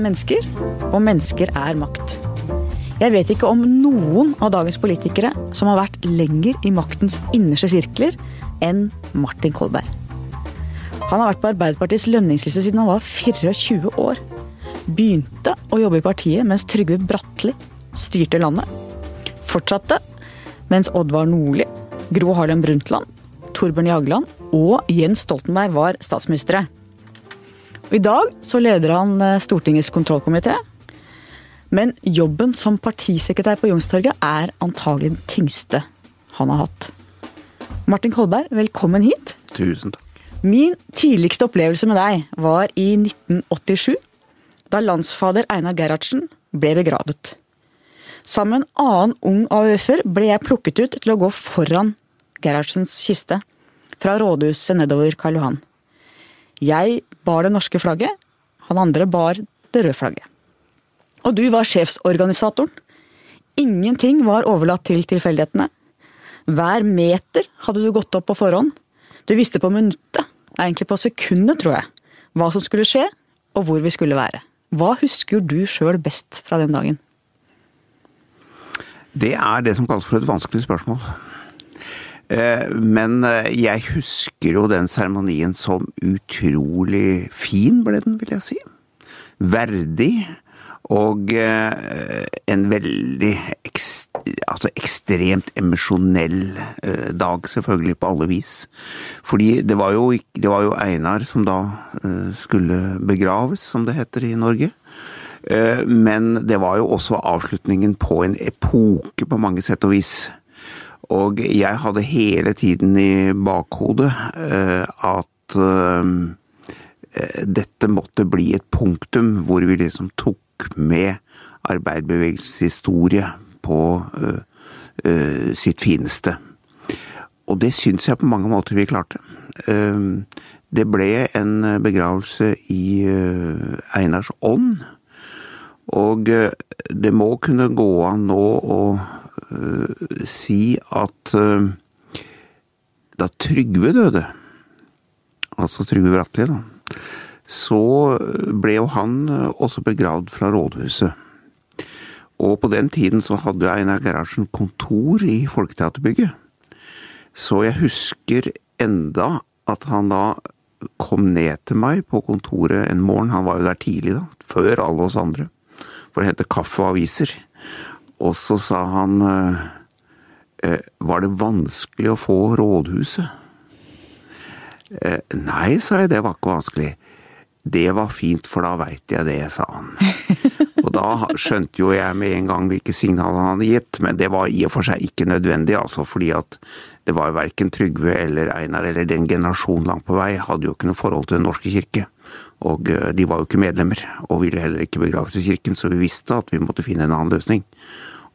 er mennesker, og mennesker er makt. Jeg vet ikke om noen av dagens politikere som har vært lenger i maktens innerste sirkler enn Martin Kolberg. Han har vært på Arbeiderpartiets lønningsliste siden han var 24 år. Begynte å jobbe i partiet mens Trygve Bratteli styrte landet. Fortsatte mens Oddvar Nordli, Gro Harlem Brundtland, Torbjørn Jagland og Jens Stoltenberg var statsministre. I dag så leder han eh, Stortingets kontrollkomité. Men jobben som partisekretær på Youngstorget er antagelig den tyngste han har hatt. Martin Kolberg, velkommen hit. Tusen takk. Min tidligste opplevelse med deg var i 1987, da landsfader Einar Gerhardsen ble begravet. Sammen med en annen ung AUF-er ble jeg plukket ut til å gå foran Gerhardsens kiste, fra rådhuset nedover Karl Johan. Jeg bar det norske flagget, han andre bar det røde flagget. Og du var sjefsorganisatoren. Ingenting var overlatt til tilfeldighetene. Hver meter hadde du gått opp på forhånd. Du visste på minuttet, egentlig på sekundet, tror jeg, hva som skulle skje, og hvor vi skulle være. Hva husker du sjøl best fra den dagen? Det er det som kalles for et vanskelig spørsmål. Eh, men eh, jeg husker jo den seremonien som utrolig fin, ble den, vil jeg si. Verdig. Og eh, en veldig altså ekstremt emosjonell dag, selvfølgelig, på alle vis. Fordi det var, jo, det var jo Einar som da skulle begraves, som det heter i Norge. Men det var jo også avslutningen på en epoke på mange sett og vis. Og jeg hadde hele tiden i bakhodet at dette måtte bli et punktum hvor vi liksom tok med arbeiderbevegelsens historie på sitt fineste. Og det syns jeg på mange måter vi klarte. Det ble en begravelse i Einars ånd. Og det må kunne gå an nå å si at uh, da Trygve døde, altså Trygve Bratteli, da, så ble jo han også begravd fra rådhuset. Og på den tiden så hadde Einar Gerhardsen kontor i Folketeaterbygget. Så jeg husker enda at han da kom ned til meg på kontoret en morgen, han var jo der tidlig da, før alle oss andre, for å hente kaffe og aviser. Og så sa han eh, Var det vanskelig å få rådhuset? Eh, nei, sa jeg, det var ikke vanskelig. Det var fint, for da veit jeg det, sa han. Og da skjønte jo jeg med en gang hvilke signaler han hadde gitt, men det var i og for seg ikke nødvendig, altså, fordi at det var verken Trygve eller Einar eller den generasjonen langt på vei hadde jo ikke noe forhold til Den norske kirke. Og de var jo ikke medlemmer, og ville heller ikke begraves i kirken, så vi visste at vi måtte finne en annen løsning.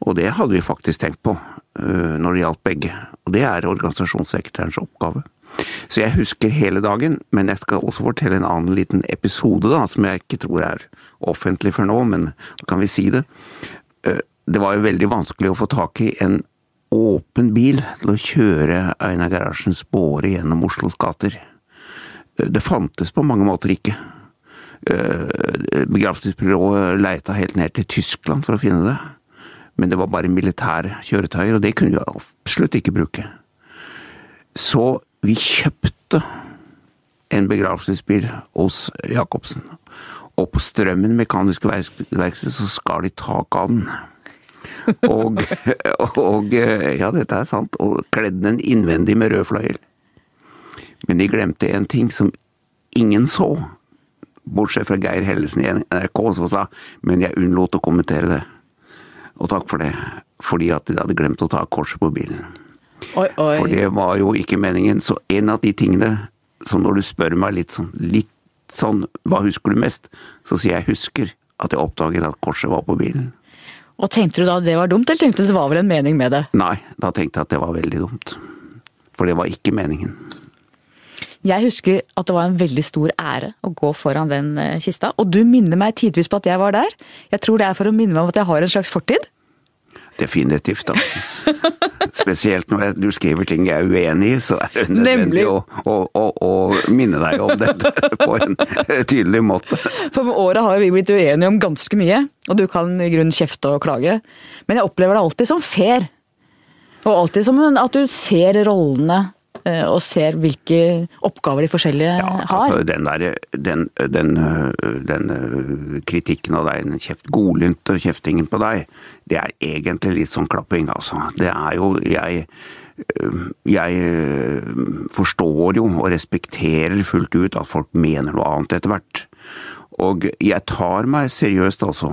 Og det hadde vi faktisk tenkt på når det gjaldt begge. Og det er organisasjonssekretærens oppgave. Så jeg husker hele dagen, men jeg skal også fortelle en annen liten episode, da, som jeg ikke tror er offentlig for nå, men da kan vi si det. Det var jo veldig vanskelig å få tak i en åpen bil til å kjøre Einar Gerhardsens båre gjennom Oslos gater. Det fantes på mange måter ikke. Begravelsesbyrået leita helt ned til Tyskland for å finne det. Men det var bare militære kjøretøyer, og det kunne vi absolutt ikke bruke. Så vi kjøpte en begravelsesbil hos Jacobsen. Og på Strømmen mekaniske verksted så skar de taket av den. Og, og, ja, dette er sant, og kledde den innvendig med rød fløyel. Men de glemte en ting som ingen så, bortsett fra Geir Hellesen i NRK, som sa men jeg unnlot å kommentere det. Og takk for det, fordi at de hadde glemt å ta korset på bilen. Oi, oi. For det var jo ikke meningen. Så en av de tingene som når du spør meg litt sånn, litt sånn hva husker du mest, så sier jeg husker at jeg oppdaget at korset var på bilen. Og tenkte du da det var dumt, eller tenkte du det var vel en mening med det? Nei, da tenkte jeg at det var veldig dumt. For det var ikke meningen. Jeg husker at det var en veldig stor ære å gå foran den kista, og du minner meg tidvis på at jeg var der. Jeg tror det er for å minne meg om at jeg har en slags fortid. Definitivt, da. Spesielt når du skriver ting jeg er uenig i, så er det nødvendig å, å, å, å, minne deg om dette på en tydelig måte. For med åra har vi blitt uenige om ganske mye, og du kan i grunnen kjefte og klage. Men jeg opplever det alltid som fair. Og alltid som at du ser rollene Eh, og ser hvilke oppgaver de forskjellige ja, har. Altså, den, der, den, den, den, eh, kritikken av deg, den kjeft, godlynte kjeftingen på deg, det er egentlig litt sånn klapping, altså. Det er jo Jeg, eh, jeg forstår jo og respekterer fullt ut at folk mener noe annet etter hvert. Og jeg tar meg seriøst, altså,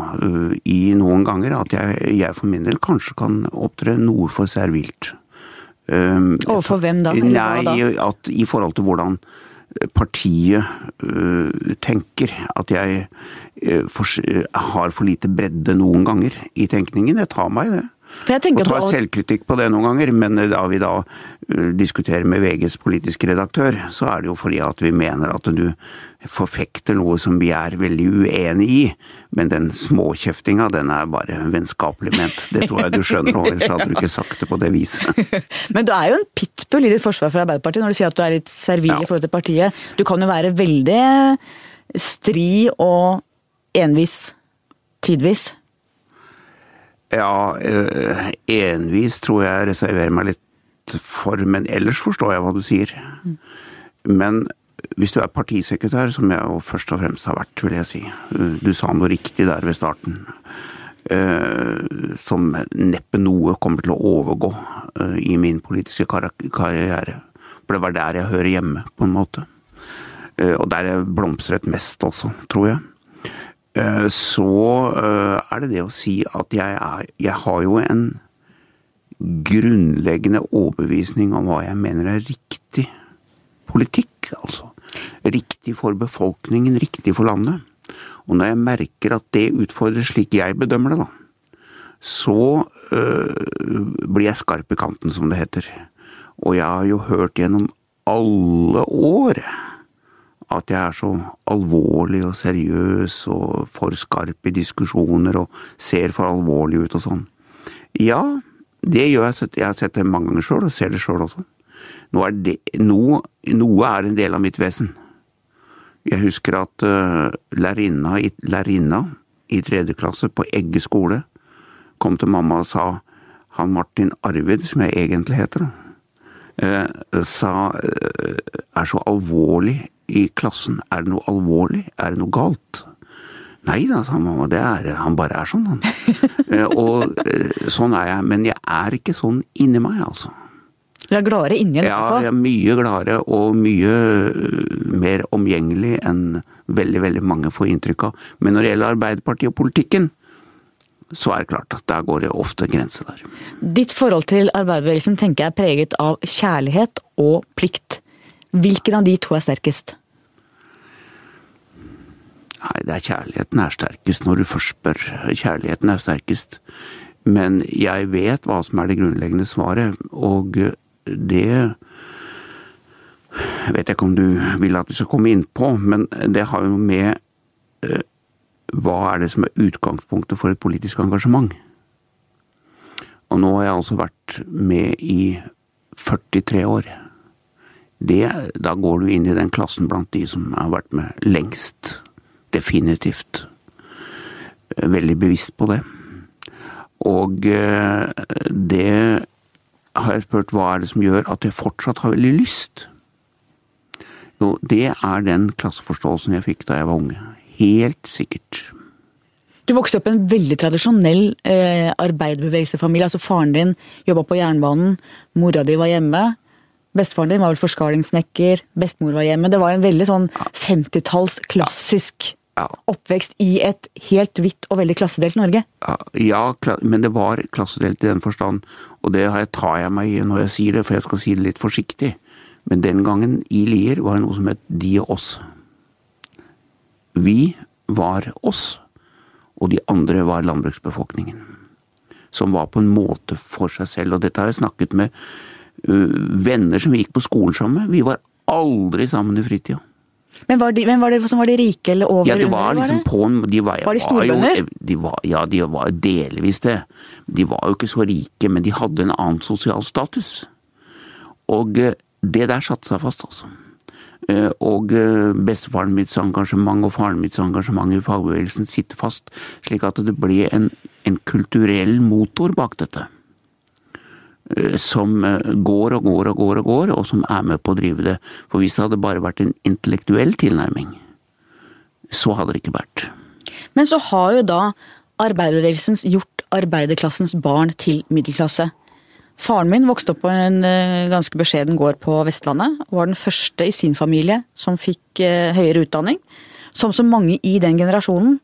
i noen ganger at jeg, jeg for min del kanskje kan opptre noe for servilt. Um, Overfor hvem da? Nei, at i forhold til hvordan partiet uh, tenker. At jeg uh, for, uh, har for lite bredde noen ganger i tenkningen. Jeg tar meg det. Og tar selvkritikk på det noen ganger, men da vi da uh, diskuterer med VGs politiske redaktør, så er det jo fordi at vi mener at du forfekter noe som vi er veldig uenig i. Men den småkjeftinga, den er bare vennskapelig ment. Det tror jeg du skjønner, og ellers hadde du ikke sagt det på det viset. Men du er jo en pitbull i ditt forsvar for Arbeiderpartiet når du sier at du er litt servil ja. i forhold til partiet. Du kan jo være veldig stri og envis tidvis. Ja, eh, envis tror jeg reserverer meg litt for, men ellers forstår jeg hva du sier. Men hvis du er partisekretær, som jeg jo først og fremst har vært, vil jeg si Du sa noe riktig der ved starten. Eh, som neppe noe kommer til å overgå eh, i min politiske karriere. For det var der jeg hører hjemme, på en måte. Og der jeg blomstret mest også, tror jeg. Eh, så eh, er det det å si at jeg, er, jeg har jo en grunnleggende overbevisning om hva jeg mener er riktig politikk, altså. Riktig for befolkningen, riktig for landet. Og når jeg merker at det utfordres slik jeg bedømmer det, da, så øh, blir jeg skarp i kanten, som det heter. Og jeg har jo hørt gjennom alle år at jeg er så alvorlig og seriøs og for skarp i diskusjoner og ser for alvorlig ut og sånn. Ja, det gjør jeg. Jeg har sett det mange ganger sjøl, og ser det sjøl også. Noe er, det, noe, noe er, en del av mitt vesen. Jeg husker at uh, lærerinna, lærerinna i tredje klasse på Egge skole kom til mamma og sa han Martin Arvid, som jeg egentlig heter, uh, sa uh, er så alvorlig i klassen. Er det noe alvorlig? Er det noe galt? Nei da, sa mamma, det er Han bare er sånn, han. Eh, og eh, sånn er jeg. Men jeg er ikke sånn inni meg, altså. Du er gladere inni enn etterpå? Ja, jeg er mye gladere og mye eh, mer omgjengelig enn veldig, veldig mange får inntrykk av. Men når det gjelder Arbeiderpartiet og politikken, så er det klart at der går det ofte grense der. Ditt forhold til arbeiderbevegelsen tenker jeg er preget av kjærlighet og plikt. Hvilken av de to er sterkest? Nei, det er kjærligheten er sterkest når du først spør. Kjærligheten er sterkest. Men jeg vet hva som er det grunnleggende svaret, og det vet jeg ikke om du vil at vi skal komme inn på, men det har jo med eh, hva er det som er utgangspunktet for et politisk engasjement? Og nå har jeg altså vært med i 43 år det, da går du inn i den klassen blant de som har vært med lengst. Definitivt. Veldig bevisst på det. Og eh, det har jeg spurt hva er det som gjør at jeg fortsatt har veldig lyst. Jo, det er den klasseforståelsen jeg fikk da jeg var unge. Helt sikkert. Du vokste opp i en veldig tradisjonell eh, arbeiderbevegelsesfamilie. Altså faren din jobba på jernbanen, mora di var hjemme. Bestefaren din var vel forskalingssnekker, bestemor var hjemme. Det var en veldig sånn 50-talls klassisk ja. oppvekst i et helt hvitt og veldig klassedelt Norge. Ja, men det var klassedelt i den forstand, og det tar jeg meg i når jeg sier det, for jeg skal si det litt forsiktig. Men den gangen i Lier var det noe som het de og oss. Vi var oss, og de andre var landbruksbefolkningen. Som var på en måte for seg selv, og dette har jeg snakket med venner som vi gikk på skolen sammen med. Vi var aldri sammen i fritida. Men var de, men var det som var de rike eller over? Ja, det under, var liksom det? på de var, Var de storbønder? de var, ja, de var delvis det. De var jo ikke så rike, men de hadde en annen sosial status. Og eh, det der satte seg fast, altså. Eh, Og eh, bestefaren mitts engasjement og faren mitts engasjement i fagbevegelsen sitter fast, slik at det ble en, en kulturell motor bak dette. Eh, Som eh, går og går og går og går, og som er med på å drive det. For hvis det hadde bare vært en intellektuell tilnærming, så hadde det ikke vært. Men så har jo da arbeiderbevegelsen gjort arbeiderklassens barn til middelklasse. Faren min vokste opp på en eh, ganske beskjeden gård på Vestlandet, og var den første i sin familie som fikk høyere utdanning. Som så mange i den generasjonen.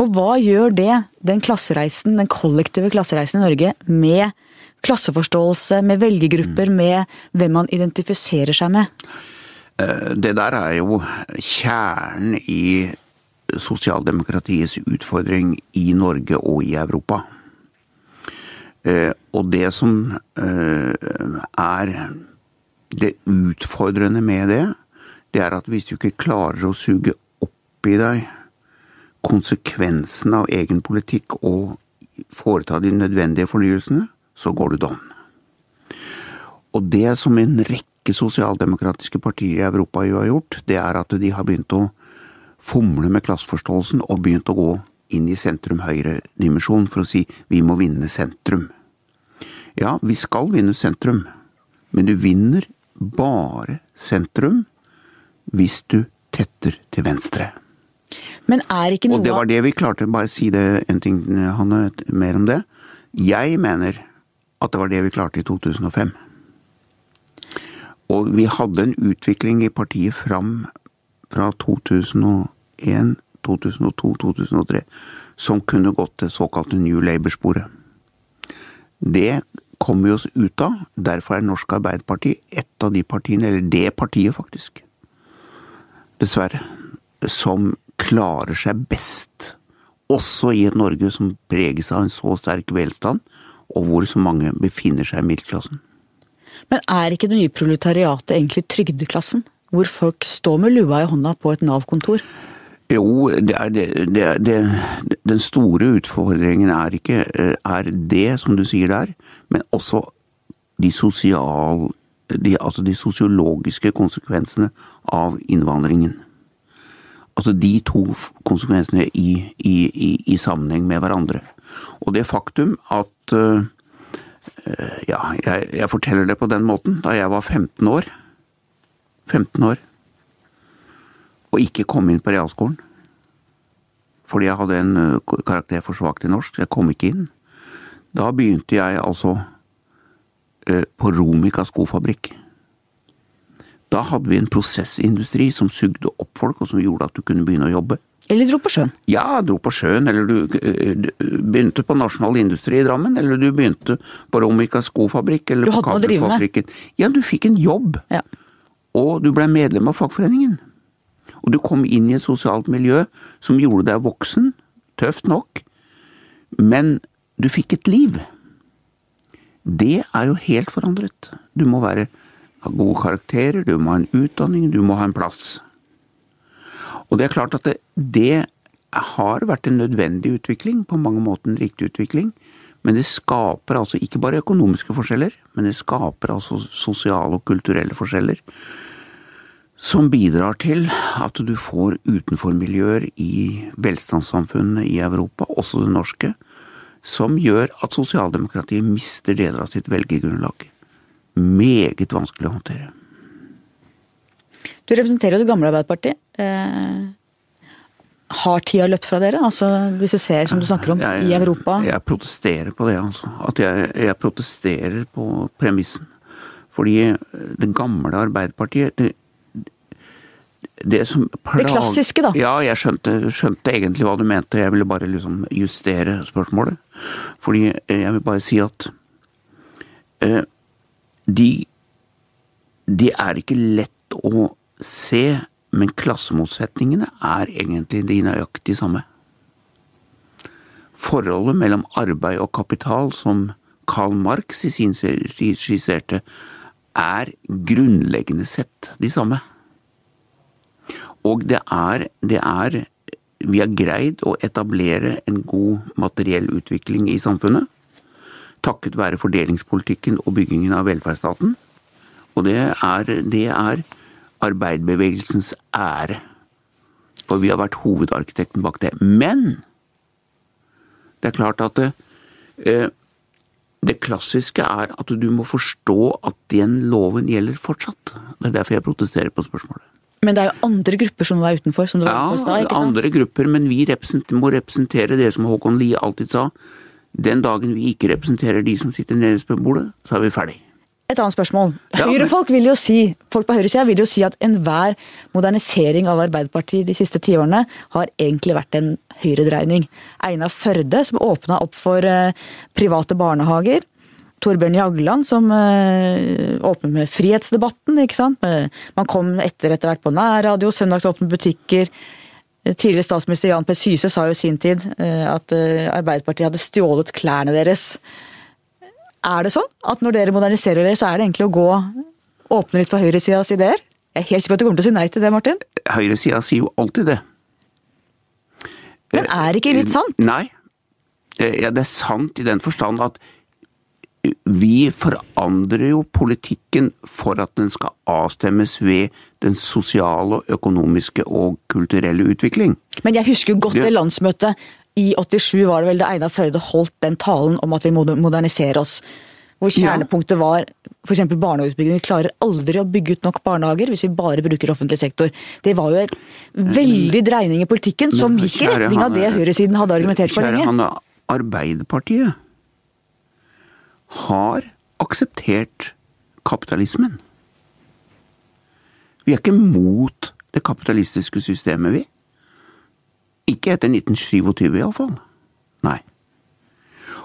Og hva gjør det, den klassereisen, den kollektive klassereisen i Norge, med klasseforståelse, med velgergrupper, med hvem man identifiserer seg med? Eh, Det der er jo kjernen i sosialdemokratiets utfordring i Norge og i Europa. Eh, Og det som eh, er det utfordrende med det, det er at hvis du ikke klarer å suge opp i deg konsekvensen av egen politikk og foreta de nødvendige fornyelsene, så går du don. Og det som en rekke sosialdemokratiske partier i Europa jo har gjort, det er at de har begynt å fomle med klasseforståelsen og begynt å gå inn i sentrum-høyre-dimensjon for å si vi må vinne sentrum. Ja, vi skal vinne sentrum, men du vinner bare sentrum hvis du tetter til venstre. Men er ikke noe Og det var det vi klarte. Bare si det en ting, Hanne, mer om det. Jeg mener at det var det vi klarte i 2005. Og vi hadde en utvikling i partiet fram fra 2001, 2002, 2003 som kunne gått til såkalte New Labour-sporet. Det kommer vi oss ut av. Derfor er Norsk Arbeiderparti et av de partiene, eller det partiet faktisk, dessverre, som klarer seg best. Også i et Norge som preges av en så sterk velstand, og hvor så mange befinner seg i middelklassen. Men er ikke det nye proletariatet egentlig trygdeklassen? Hvor folk står med lua i hånda på et Nav-kontor? Jo, det er det, det, er det, den store utfordringen er ikke eh, er det, som du sier der, men også de, sosial, de, altså de sosiologiske konsekvensene av innvandringen. Altså de to konsekvensene i, i, i, i sammenheng med hverandre. Og det faktum at eh, eh, Ja, jeg, jeg forteller det på den måten. Da jeg var 15 år 15 år og ikke kom inn på realskolen. Fordi jeg hadde en karakter for svak til norsk, jeg kom ikke inn. Da begynte jeg altså uh, på Romika skofabrikk. Da hadde vi en prosessindustri som sugde opp folk, og som gjorde at du kunne begynne å jobbe. Eller dro på sjøen? Ja, dro på sjøen, eller du du begynte på Nasjonal Industri i Drammen, eller du begynte på Romica skofabrikk, eller Du på. Kabelfabrikken. Ja, du fikk en jobb Ja. og du blei medlem av fagforeningen. Og du kom inn i et sosialt miljø som gjorde deg voksen, tøft nok, men du fikk et liv. Det er jo helt forandret. Du må være, ha gode karakterer, du må ha en utdanning, du må ha en plass. Og det er klart at det, det har vært en nødvendig utvikling, på mange måter en riktig utvikling, men det skaper altså ikke bare økonomiske forskjeller, men det skaper altså sosiale og kulturelle forskjeller som bidrar til at du får utenformiljøer i velstandssamfunnene i Europa, også det norske, som gjør at sosialdemokratiet mister deler av sitt velgergrunnlag. Meget vanskelig å håndtere. Du representerer jo det gamle Arbeiderpartiet. Eh, har tida løpt fra dere? Altså, hvis du ser, som du snakker om, Jeg- i Europa? Jeg protesterer på det, altså. At jeg, jeg protesterer på premissen. Fordi det gamle Arbeiderpartiet det, det som plag- klassiske, da. Ja, jeg skjønte, skjønte egentlig hva du mente. Jeg ville bare liksom justere spørsmålet. Fordi jeg vil bare si at eh, de De er ikke lett å se, men klassemotsetningene er egentlig de nøyaktig samme. Forholdet mellom arbeid og kapital, som Karl Marx i sin skisserte, er grunnleggende sett de samme. Og det er, det er Vi har greid å etablere en god materiell utvikling i samfunnet. Takket være fordelingspolitikken og byggingen av velferdsstaten. Og det er, det er arbeiderbevegelsens ære. For vi har vært hovedarkitekten bak det. Men det er klart at det, eh, det klassiske er at du må forstå at den loven gjelder fortsatt. Det er derfor jeg protesterer på spørsmålet. Men det er jo andre grupper som er utenfor, som du var Ja, da, ikke sant? andre grupper, men vi representer, må representere det som Håkon Lie alltid sa. Den dagen vi ikke representerer de som sitter nederst ved bordet, så er vi ferdig. Et annet spørsmål. Høyrefolk vil jo si, folk på høyresida vil jo si at enhver modernisering av Arbeiderpartiet de siste tiårene har egentlig vært en høyredreining. Einar Førde, som åpna opp for eh, private barnehager. Torbjørn Jagland, som eh, åpnet med frihetsdebatten. ikke sant? Man kom etter etter hvert på nærradio, søndagsåpne butikker. Tidligere statsminister Jan P. Syse sa jo i sin tid eh, at eh, Arbeiderpartiet hadde stjålet klærne deres. Er det sånn at når dere moderniserer dere, så er det egentlig å gå åpne litt for høyresidas ideer? Jeg er helt sikker på at du kommer til å si nei til det, Martin. Høyresida sier jo alltid det. Men er det ikke litt sant? Nei. Eh, Ja, det er sant i den forstand at vi forandrer jo politikken for at den skal avstemmes ved den sosiale, økonomiske og kulturelle utvikling. Men jeg husker jo godt Det- landsmøtet i 87 var det vel da Einar Førde holdt den talen om at vi må modernisere oss. Hvor kjernepunktet var f.eks. barnehageutbygging. Vi klarer aldri å bygge ut nok barnehager hvis vi bare bruker offentlig sektor. Det var jo en veldig dreining i politikken som gikk i retning av det høyresiden hadde argumentert for Kjære. Hanne, Arbeiderpartiet har akseptert kapitalismen. Vi er ikke mot det kapitalistiske systemet, vi. Ikke etter 1927 iallfall. Nei.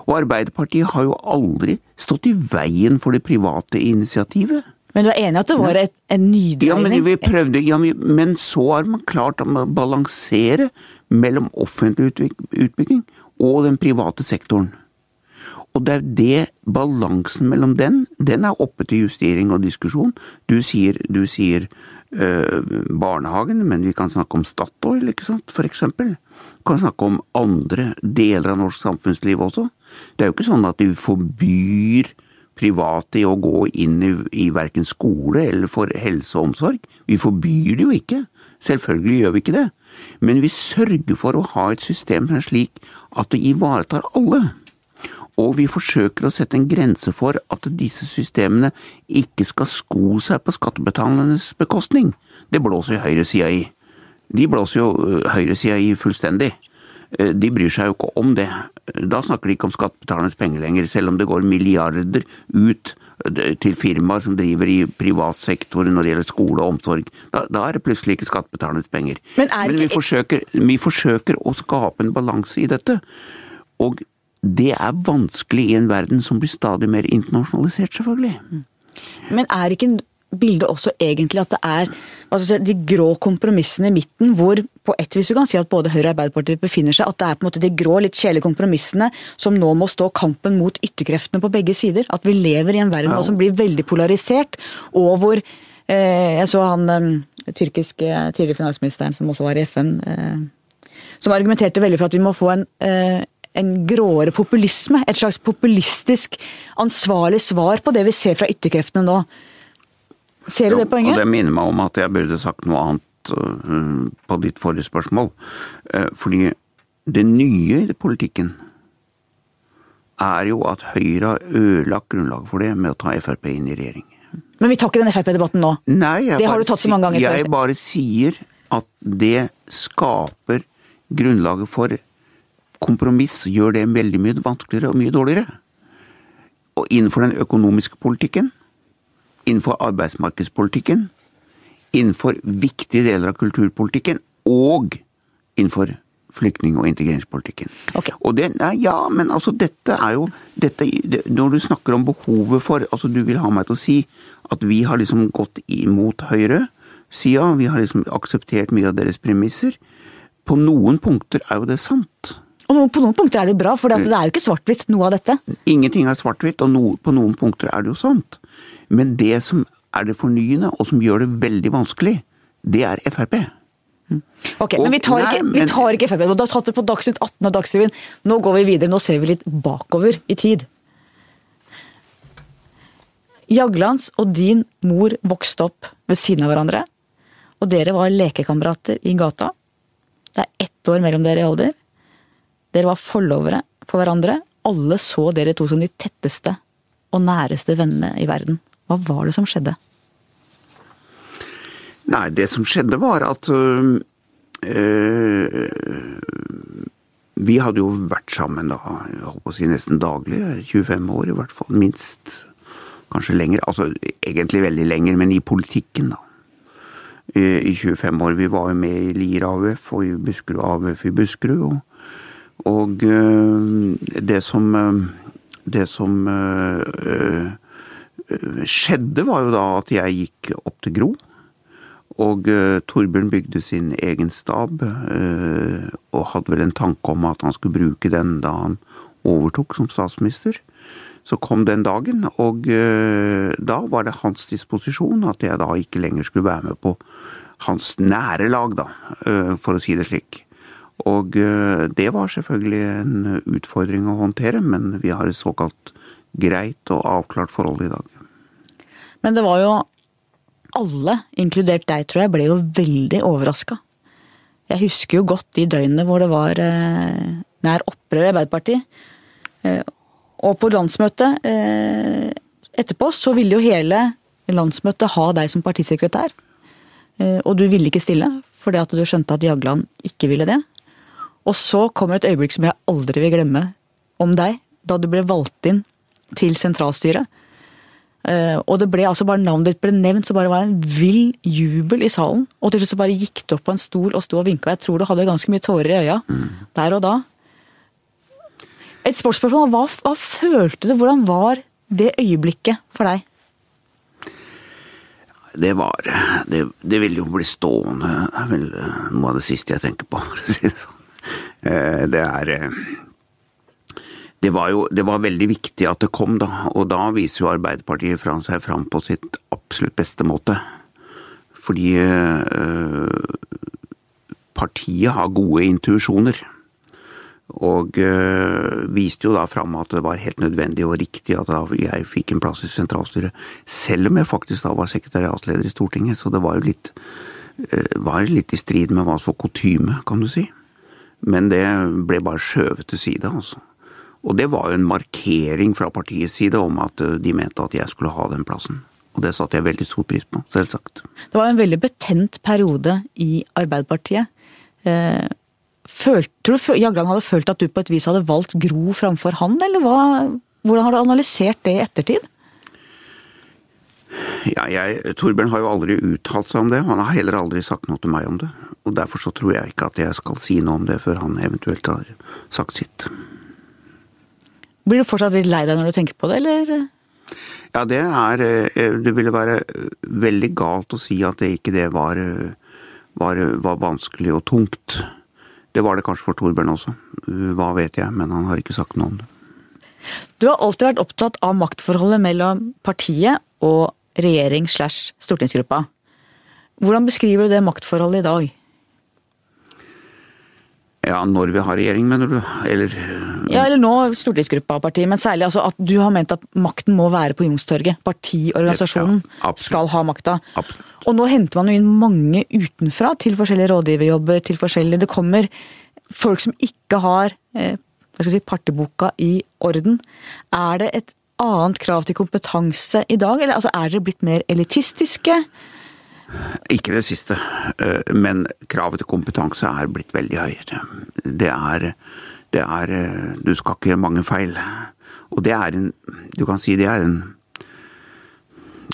Og Arbeiderpartiet har jo aldri stått i veien for det private initiativet. Men du er enig i at det var et, en Ja, men nydreining? vi prøvde, ja, vi- men så har man klart å balansere mellom offentlig utbygging og den private sektoren. Og det er det, balansen mellom den, den er oppe til justering og diskusjon. Du sier, du sier øh, barnehagen, men vi kan snakke om Statoil, ikke sant, for eksempel. Vi kan snakke om andre deler av norsk samfunnsliv også. Det er jo ikke sånn at vi forbyr private å gå inn i, i verken skole eller for helse og omsorg. Vi forbyr det jo ikke. Selvfølgelig gjør vi ikke det. Men vi sørger for å ha et system som er slik at det ivaretar alle. Og vi forsøker å sette en grense for at disse systemene ikke skal sko seg på skattebetalernes bekostning. Det blåser jo høyresida i. De blåser jo øh, høyresida i fullstendig. Eh, De bryr seg jo ikke om det. Da snakker de ikke om skattebetalernes penger lenger, selv om det går milliarder ut eh, til firmaer som driver i privat sektor når det gjelder skole og omsorg. Da, da er det plutselig ikke skattebetalernes penger. Men er vi, forsøker, vi forsøker å skape en balanse i dette. Og det er vanskelig i en verden som blir stadig mer internasjonalisert, selvfølgelig. Men er ikke bildet også egentlig at det er si, de grå kompromissene i midten, hvor på et vis du kan si at både Høyre og Arbeiderpartiet befinner seg, at det er på en måte de grå, litt kjedelige kompromissene som nå må stå kampen mot ytterkreftene på begge sider? At vi lever i en verden Ja. som blir veldig polarisert, og hvor eh, Jeg så han eh, tyrkiske tidligere finansministeren som også var i FN, eh, som argumenterte veldig for at vi må få en eh, en gråere populisme. Et slags populistisk, ansvarlig svar på det vi ser fra ytterkreftene nå. Ser du Jo, det poenget? Og det minner meg om at jeg burde sagt noe annet øh, på ditt forrige spørsmål. Eh, Fordi det nye i politikken er jo at Høyre har ødelagt grunnlaget for det med å ta Frp inn i regjering. Men vi tar ikke den Frp-debatten nå. Nei, Det har du tatt så mange ganger før. Jeg bare sier at det skaper grunnlaget for kompromiss, gjør det veldig mye vanskeligere og mye dårligere. Og innenfor den økonomiske politikken, innenfor arbeidsmarkedspolitikken, innenfor viktige deler av kulturpolitikken og innenfor flyktning- og integreringspolitikken. Okay. Og det, nei, ja, men altså dette er jo dette, det, Når du snakker om behovet for altså Du vil ha meg til å si at vi har liksom gått imot høyresida, vi har liksom akseptert mye av deres premisser. På noen punkter er jo det sant. Og på noen punkter er det jo bra, for det er jo ikke svart-hvitt, noe av dette. Ingenting er svart-hvitt, og no, på noen punkter er det jo sant. Men det som er det fornyende, og som gjør det veldig vanskelig, det er Frp. Ok, Og- Men vi tar nei, ikke, vi tar ikke Frp. Du har tatt det på Dagsnytt 18 og Dagsrevyen. Nå går vi videre. Nå ser vi litt bakover i tid. Jaglands og din mor vokste opp ved siden av hverandre. Og dere var lekekamerater i gata. Det er ett år mellom dere i alder. Dere var forlovere for hverandre. Alle så dere to som de tetteste og næreste vennene i verden. Hva var det som skjedde? Nei, det som skjedde var at øh, øh, Vi hadde jo vært sammen da, jeg holdt på å si nesten daglig. 25 år i hvert fall, minst. Kanskje lenger. Altså egentlig veldig lenger, men i politikken, da. I, i 25 år. Vi var jo med i Lier AUF og i Buskerud AUF i Buskerud. Og, og øh, det som øh, Det som øh, skjedde, var jo da at jeg gikk opp til Gro. Og Torbjørn bygde sin egen stab, og hadde vel en tanke om at han skulle bruke den da han overtok som statsminister. Så kom den dagen, og da var det hans disposisjon at jeg da ikke lenger skulle være med på hans nære lag, da, for å si det slik. Og det var selvfølgelig en utfordring å håndtere, men vi har et såkalt greit og avklart forhold i dag. Men det var jo alle, inkludert deg, tror jeg, ble jo veldig overraska. Jeg husker jo godt de døgnene hvor det var eh, nær opprør i Arbeiderpartiet. Eh, og på landsmøtet eh, etterpå så ville jo hele landsmøtet ha deg som partisekretær. Eh, og du ville ikke stille, fordi at du skjønte at Jagland ikke ville det. Og så kommer et øyeblikk som jeg aldri vil glemme om deg, da du ble valgt inn til sentralstyret. Uh, og det ble altså bare navnet ditt ble nevnt, så bare var det en vill jubel i salen. Og til slutt så bare gikk du opp på en stol og sto og vinka. Jeg tror du hadde ganske mye tårer i øya mm. der og da. Et sportsspørsmål. Hva, hva følte du? Hvordan var det øyeblikket for deg? Det var Det, det ville jo bli stående. Det er vel noe av det siste jeg tenker på, for å si det sånn. Det er det var jo det var veldig viktig at det kom, da. Og da viser jo Arbeiderpartiet fra seg fram på sitt absolutt beste måte. Fordi eh, partiet har gode intuisjoner. Og eh, viste jo da fram at det var helt nødvendig og riktig at jeg fikk en plass i sentralstyret. Selv om jeg faktisk da var sekretariatsleder i Stortinget, så det var jo litt, eh, var litt i strid med hva som var kutyme, kan du si. Men det ble bare skjøvet til side, altså. Og det var jo en markering fra partiets side om at de mente at jeg skulle ha den plassen. Og det satte jeg veldig stor pris på, selvsagt. Det var en veldig betent periode i Arbeiderpartiet. Følte, tror du Jagland hadde følt at du på et vis hadde valgt Gro framfor han, eller hva, hvordan har du analysert det i ettertid? Ja, jeg, Torbjørn har jo aldri uttalt seg om det. Han har heller aldri sagt noe til meg om det. Og derfor så tror jeg ikke at jeg skal si noe om det før han eventuelt har sagt sitt. Blir du fortsatt litt lei deg når du tenker på det, eller? Ja, det er Det ville være veldig galt å si at det ikke det var, var, var vanskelig og tungt. Det var det kanskje for Torbjørn også. Hva vet jeg, men han har ikke sagt noe om det. Du har alltid vært opptatt av maktforholdet mellom partiet og regjering slash stortingsgruppa. Hvordan beskriver du det maktforholdet i dag? Ja, når vi har regjering, mener du? Eller Ja, eller nå stortingsgruppa av partiet, men særlig altså at du har ment at makten må være på Youngstorget. Partiorganisasjonen Ja, skal ha makta. Absolutt. Og nå henter man jo inn mange utenfra til forskjellige rådgiverjobber, til forskjellige Det kommer folk som ikke har eh, hva skal jeg si, parteboka i orden. Er det et annet krav til kompetanse i dag, eller altså, er dere blitt mer elitistiske? Ikke det siste, eh, men kravet til kompetanse er blitt veldig høyere. Det er, det er eh, Du skal ikke gjøre mange feil. Og det er en Du kan si det er en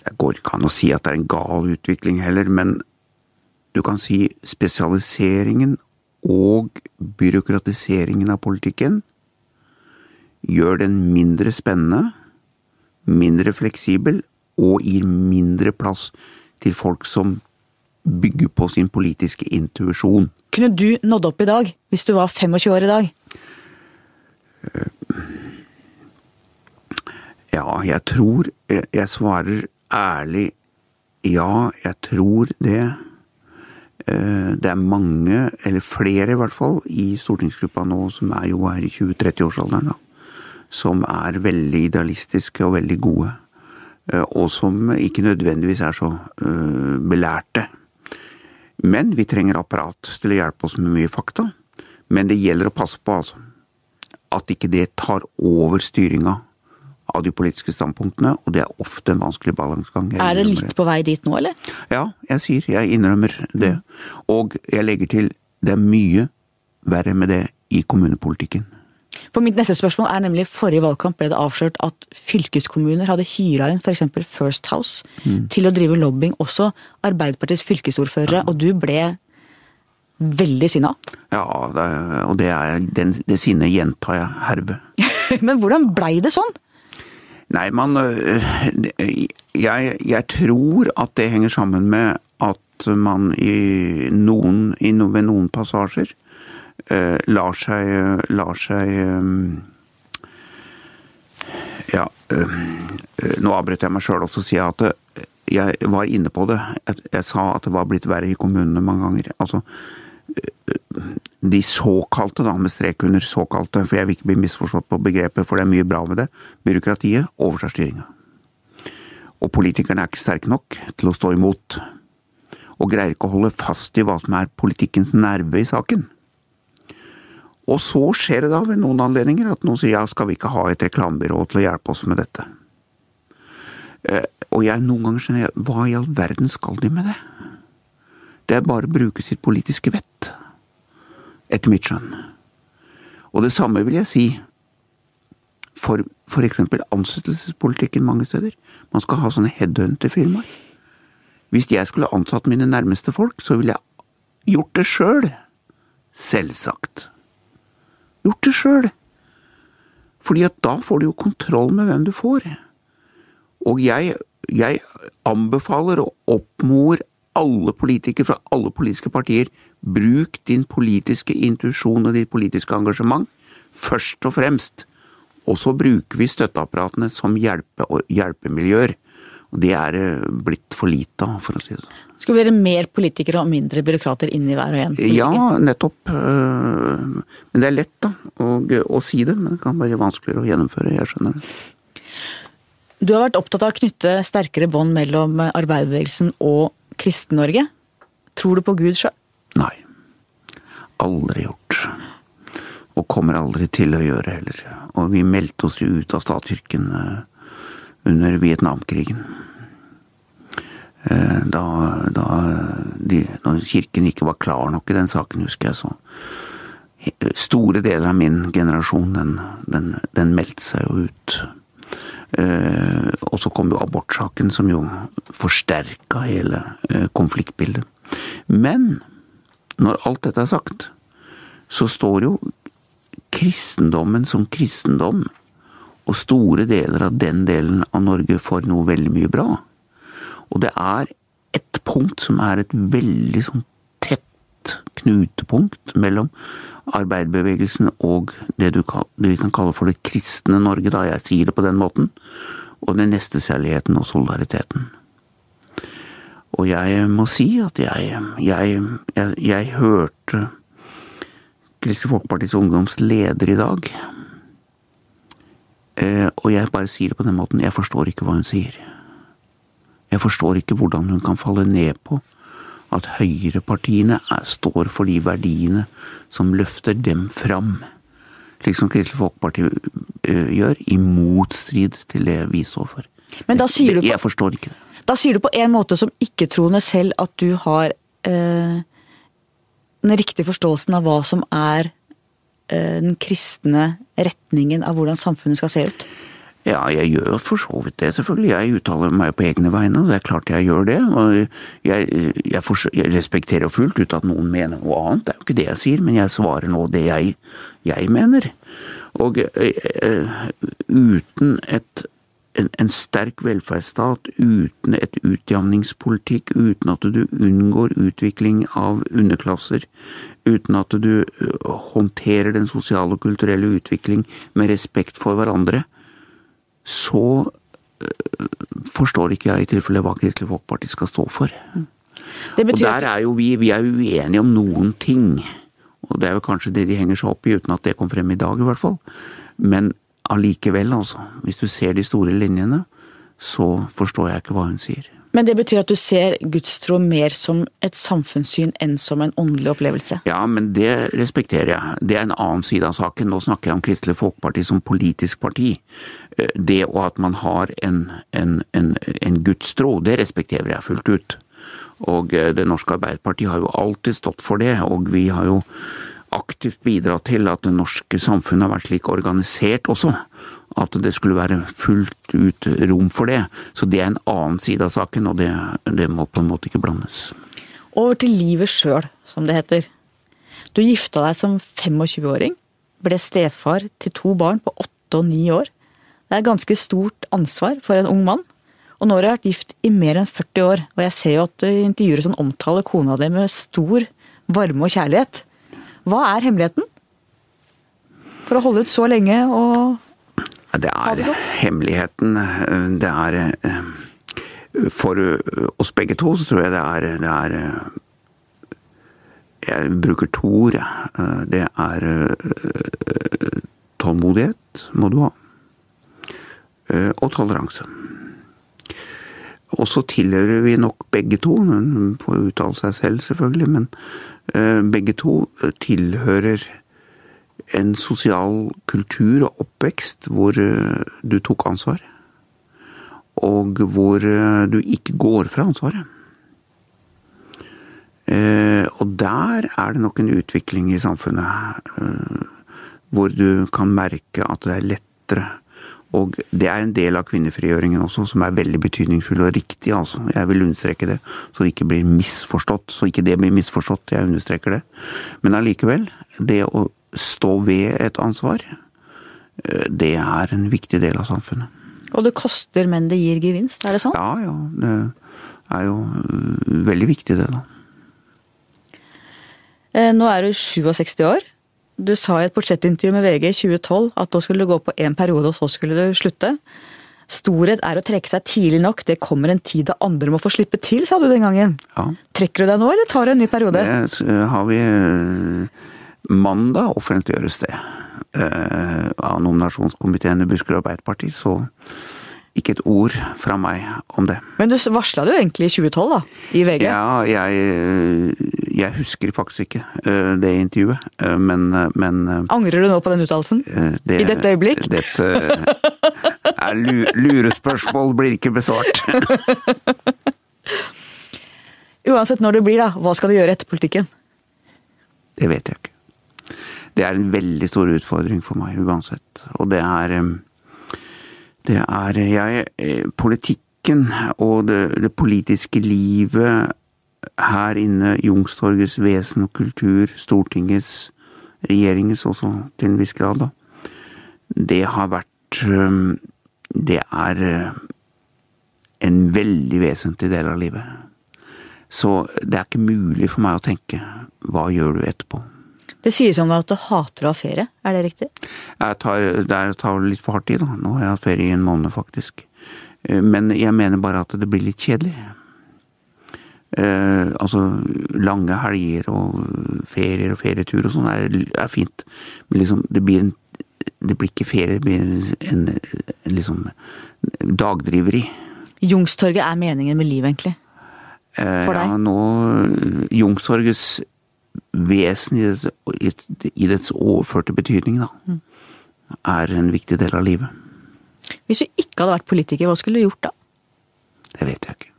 Det går ikke an å si at det er en gal utvikling heller, men du kan si spesialiseringen og byråkratiseringen av politikken gjør den mindre spennende, mindre fleksibel og gir mindre plass til folk som bygger på sin politiske intuisjon. Kunne du nådd opp i dag, hvis du var 25 år i dag? Ja, jeg tror Jeg, jeg svarer ærlig ja, jeg tror det. Det er mange, eller flere i hvert fall, i stortingsgruppa nå som er jo her i 20-30-årsalderen, som er veldig idealistiske og veldig gode. Og som ikke nødvendigvis er så belærte. Men vi trenger apparat til å hjelpe oss med mye fakta. Men det gjelder å passe på, altså. At ikke det tar over styringa av de politiske standpunktene, og det er ofte en vanskelig balansegang. Er det litt på vei dit nå, eller? Ja, jeg sier, jeg innrømmer det. Og jeg legger til, det er mye verre med det i kommunepolitikken. For Mitt neste spørsmål er nemlig forrige valgkamp ble det avslørt at fylkeskommuner hadde hyra inn f.eks. First House mm. til å drive lobbying, også Arbeiderpartiets fylkesordførere, ja. og du ble veldig sinna? Ja, det, og det, er, den, det sinnet gjentar jeg herved. Men hvordan blei det sånn? Nei, man øh, jeg, jeg, tror at det henger sammen med at man i noen, i, ved noen passasjer lar seg, lar seg øh, Ja, øh, nå avbrøt jeg meg sjøl også, sier jeg at jeg var inne på det. Jeg, sa at det var blitt verre i kommunene mange ganger. Altså, de såkalte, da, med strek under såkalte, for jeg vil ikke bli misforstått på begrepet, for det er mye bra med det, byråkratiet overtar styringa. Og politikerne er ikke sterke nok til å stå imot, og greier ikke å holde fast i hva som er politikkens nerve i saken. Og så skjer det da ved noen anledninger at noen sier ja, skal vi ikke ha et reklamebyrå til å hjelpe oss med dette? Eh, og jeg noen ganger skjønner hva i all verden skal de med det? Det er bare å bruke sitt politiske vett, etter mitt skjønn. Og det samme vil jeg si for eksempel ansettelsespolitikken mange steder. Man skal ha sånne headhunter-firmaer. Hvis jeg skulle ansatt mine nærmeste folk, så ville jeg gjort det sjøl. Selvsagt. Gjort det sjøl. Fordi at da får du jo kontroll med hvem du får. Og jeg, jeg anbefaler og oppmor alle politikere fra alle politiske partier, bruk din politiske intuisjon og ditt politiske engasjement først og fremst. Og så bruker vi støtteapparatene som hjelpe hjelpemiljøer. Og det er eh, blitt for lite av, for å si det sånn. Skal vi være mer politikere og mindre byråkrater inni hver og en? Politiker? Ja, nettopp. Eh, men det er lett da, å, å si det, men det kan være vanskeligere å gjennomføre. Jeg skjønner det. Du har vært opptatt av å knytte sterkere bånd mellom arbeiderbevegelsen og Kristen-Norge? Tror du på Gud sjøl? Nei. Aldri gjort. Og kommer aldri til å gjøre heller. Og vi meldte oss jo ut av statskirken eh, under Vietnamkrigen. Eh, da, da de, når kirken ikke var klar nok i den saken, husker jeg så. Store deler av min generasjon, den, den, den meldte seg jo ut. Eh, og så kom jo abortsaken, som jo forsterka hele eh, konfliktbildet. Men når alt dette er sagt, så står jo kristendommen som kristendom, og store deler av den delen av Norge får noe veldig mye bra. Og det er et punkt som er et veldig sånn tett knutepunkt mellom arbeiderbevegelsen og det, du, det vi kan kalle for det kristne Norge, da jeg sier det på den måten, og den nestekjærligheten og solidariteten. Og jeg må si at jeg, jeg, jeg, jeg hørte Kristelig Folkepartis Ungdoms leder i dag, og jeg bare sier det på den måten, jeg forstår ikke hva hun sier. Jeg forstår ikke hvordan hun kan falle ned på at høyrepartiene står for de verdiene som løfter dem fram. Slik som Kristelig Folkeparti eh, gjør, i motstrid til det vi står for. Men da sier du på, Jeg forstår ikke det. Da sier du på en måte som ikke-troende selv at du har eh, den riktige forståelsen av hva som er eh, den kristne retningen av hvordan samfunnet skal se ut? Ja, jeg gjør for så vidt det, selvfølgelig. Jeg uttaler meg på egne vegne, og det er klart jeg gjør det. Og jeg, jeg, for, jeg respekterer fullt ut at noen mener noe annet, det er jo ikke det jeg sier, men jeg svarer nå det jeg, jeg mener. Og uh, uten et, en, en, sterk velferdsstat, uten et utjamningspolitikk, uten at du unngår utvikling av underklasser, uten at du uh, håndterer den sosiale og kulturelle utvikling med respekt for hverandre, så øh, forstår ikke jeg i tilfelle hva Kristelig Folkeparti skal stå for. Det Og der er jo vi, vi er uenige om noen ting. Og det er jo kanskje det de henger seg opp i, uten at det kom frem i dag i hvert fall. Men allikevel, altså. Hvis du ser de store linjene, så forstår jeg ikke hva hun sier. Men det betyr at du ser gudstro mer som et samfunnssyn enn som en åndelig opplevelse? Ja, men det respekterer jeg. Det er en annen side av saken. Nå snakker jeg om Kristelig Folkeparti som politisk parti. Eh, Det og at man har en, en, en, en gudstro, det respekterer jeg fullt ut. Og eh, Det norske Arbeiderpartiet har jo alltid stått for det, og vi har jo aktivt bidratt til at det norske samfunnet har vært slik organisert også. At det skulle være fullt ut rom for det. Så det er en annen side av saken, og det, det må på en måte ikke blandes. Over til livet sjøl, som det heter. Du gifta deg som 25-åring, ble stefar til to barn på åtte og ni år. Det er ganske stort ansvar for en ung mann. Og nå har du vært gift i mer enn 40 år, og jeg ser jo at du intervjuer som omtaler kona di med stor varme og kjærlighet. Hva er hemmeligheten? For å holde ut så lenge og Det er det sånn. hemmeligheten. Det er eh, For eh, oss begge to så tror jeg det er, det er eh, Jeg bruker to ord, jeg. Det er tålmodighet, må du ha. Og toleranse. Og så tilhører vi nok begge to, hun får uttale seg selv selvfølgelig, men eh, begge to tilhører en sosial kultur og oppvekst hvor eh, du tok ansvar. Og hvor eh, du ikke går fra ansvaret. Eh, Og der er det nok en utvikling i samfunnet eh, hvor du kan merke at det er lettere. Og det er en del av kvinnefrigjøringen også, som er veldig betydningsfull og riktig. altså. Jeg vil understreke det, så det ikke blir misforstått. Så ikke det blir misforstått, jeg understreker det. Men allikevel, det å stå ved et ansvar, eh, det er en viktig del av samfunnet. Og det koster, men det gir gevinst, er det sånn? Ja, ja. Det er jo øh, veldig viktig, det, da. Eh, Nå er du 67 år. Du sa i et portrettintervju med VG i 2012 at da skulle du gå på én periode, og så skulle du slutte. Storhet er å trekke seg tidlig nok, det kommer en tid da andre må få slippe til, sa du den gangen. Ja. Trekker du deg nå, eller tar du en ny periode? Det har vi øh, Mandag offentliggjøres det. øh, Av nominasjonskomiteen i Buskerud Arbeiderparti, så ikke et ord fra meg om det. Men du varsla det jo egentlig i 2012, da, i VG. Ja, jeg, jeg husker faktisk ikke øh, det intervjuet, øh, men, øh, men Angrer du nå på den uttalelsen? det, I dette øyeblikk? Dette er lu- lurespørsmål blir ikke besvart. Uansett når det blir, da, hva skal du gjøre etter politikken? Det vet jeg ikke. Det er en veldig stor utfordring for meg uansett. Og det er eh, Det er jeg eh, Politikken og det, det politiske livet her inne, Youngstorgets vesen og kultur, Stortingets, regjeringens også til en viss grad, da. Det har vært Det er eh, en veldig vesentlig del av livet. Så det er ikke mulig for meg å tenke hva gjør du etterpå? Det sies om deg at du hater å ha ferie, er det riktig? Jeg tar, det er- tar litt for hardt i, da. Nå har jeg hatt ferie i en måned, faktisk. Eh, Men jeg mener bare at det blir litt kjedelig. Eh, altså, lange helger og ferier og ferietur og sånn er, er fint. Men liksom, det blir en Det blir ikke ferie, det blir en, en liksom dagdriveri. Jungstorget er meningen med livet, egentlig. Eh, For deg? Ja, nå Jungstorgets vesen i dets, i- i dets overførte betydning, da, Mm. er en viktig del av livet. Hvis du ikke hadde vært politiker, hva skulle du gjort da? Det vet jeg ikke.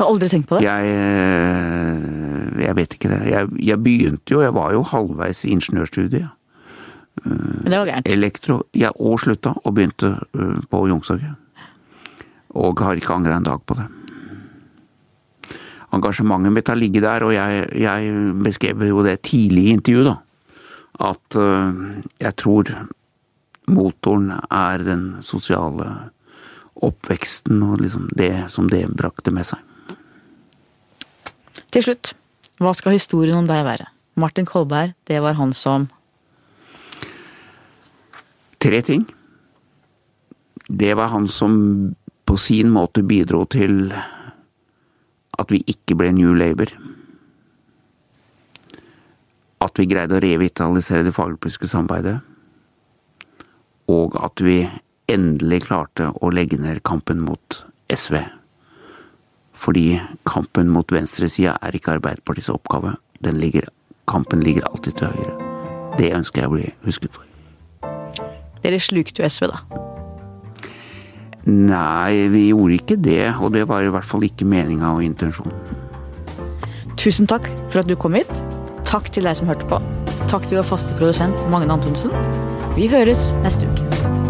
Du har aldri tenkt på det? Jeg, eh, jeg vet ikke det. Jeg, jeg begynte jo, jeg var jo halvveis i ingeniørstudiet. Men det var gærent. Elektro, ja, og slutta, og begynte eh, på Youngstorget. Og har ikke angra en dag på det. Engasjementet mitt har ligget der, og jeg, jeg beskrev jo det tidlig i intervjuet, da. At eh, jeg tror motoren er den sosiale oppveksten og liksom det som det brakte med seg. Til slutt, hva skal historien om deg være? Martin Kolberg, det var han som Tre ting. Det var han som på sin måte bidro til at vi ikke ble New Labour. At vi greide å revitalisere det fagpolitiske samarbeidet. Og at vi endelig klarte å legge ned kampen mot SV. Fordi kampen mot venstresida er ikke Arbeiderpartiets oppgave. Ligger, kampen ligger alltid til høyre. Det ønsker jeg å bli husket for. Dere slukte jo SV, da. Nei, vi gjorde ikke det. Og det var i hvert fall ikke meninga og intensjonen. Tusen takk for at du kom hit. Takk til deg som hørte på. Takk til vår faste produsent Magne Antonsen. Vi høres neste uke.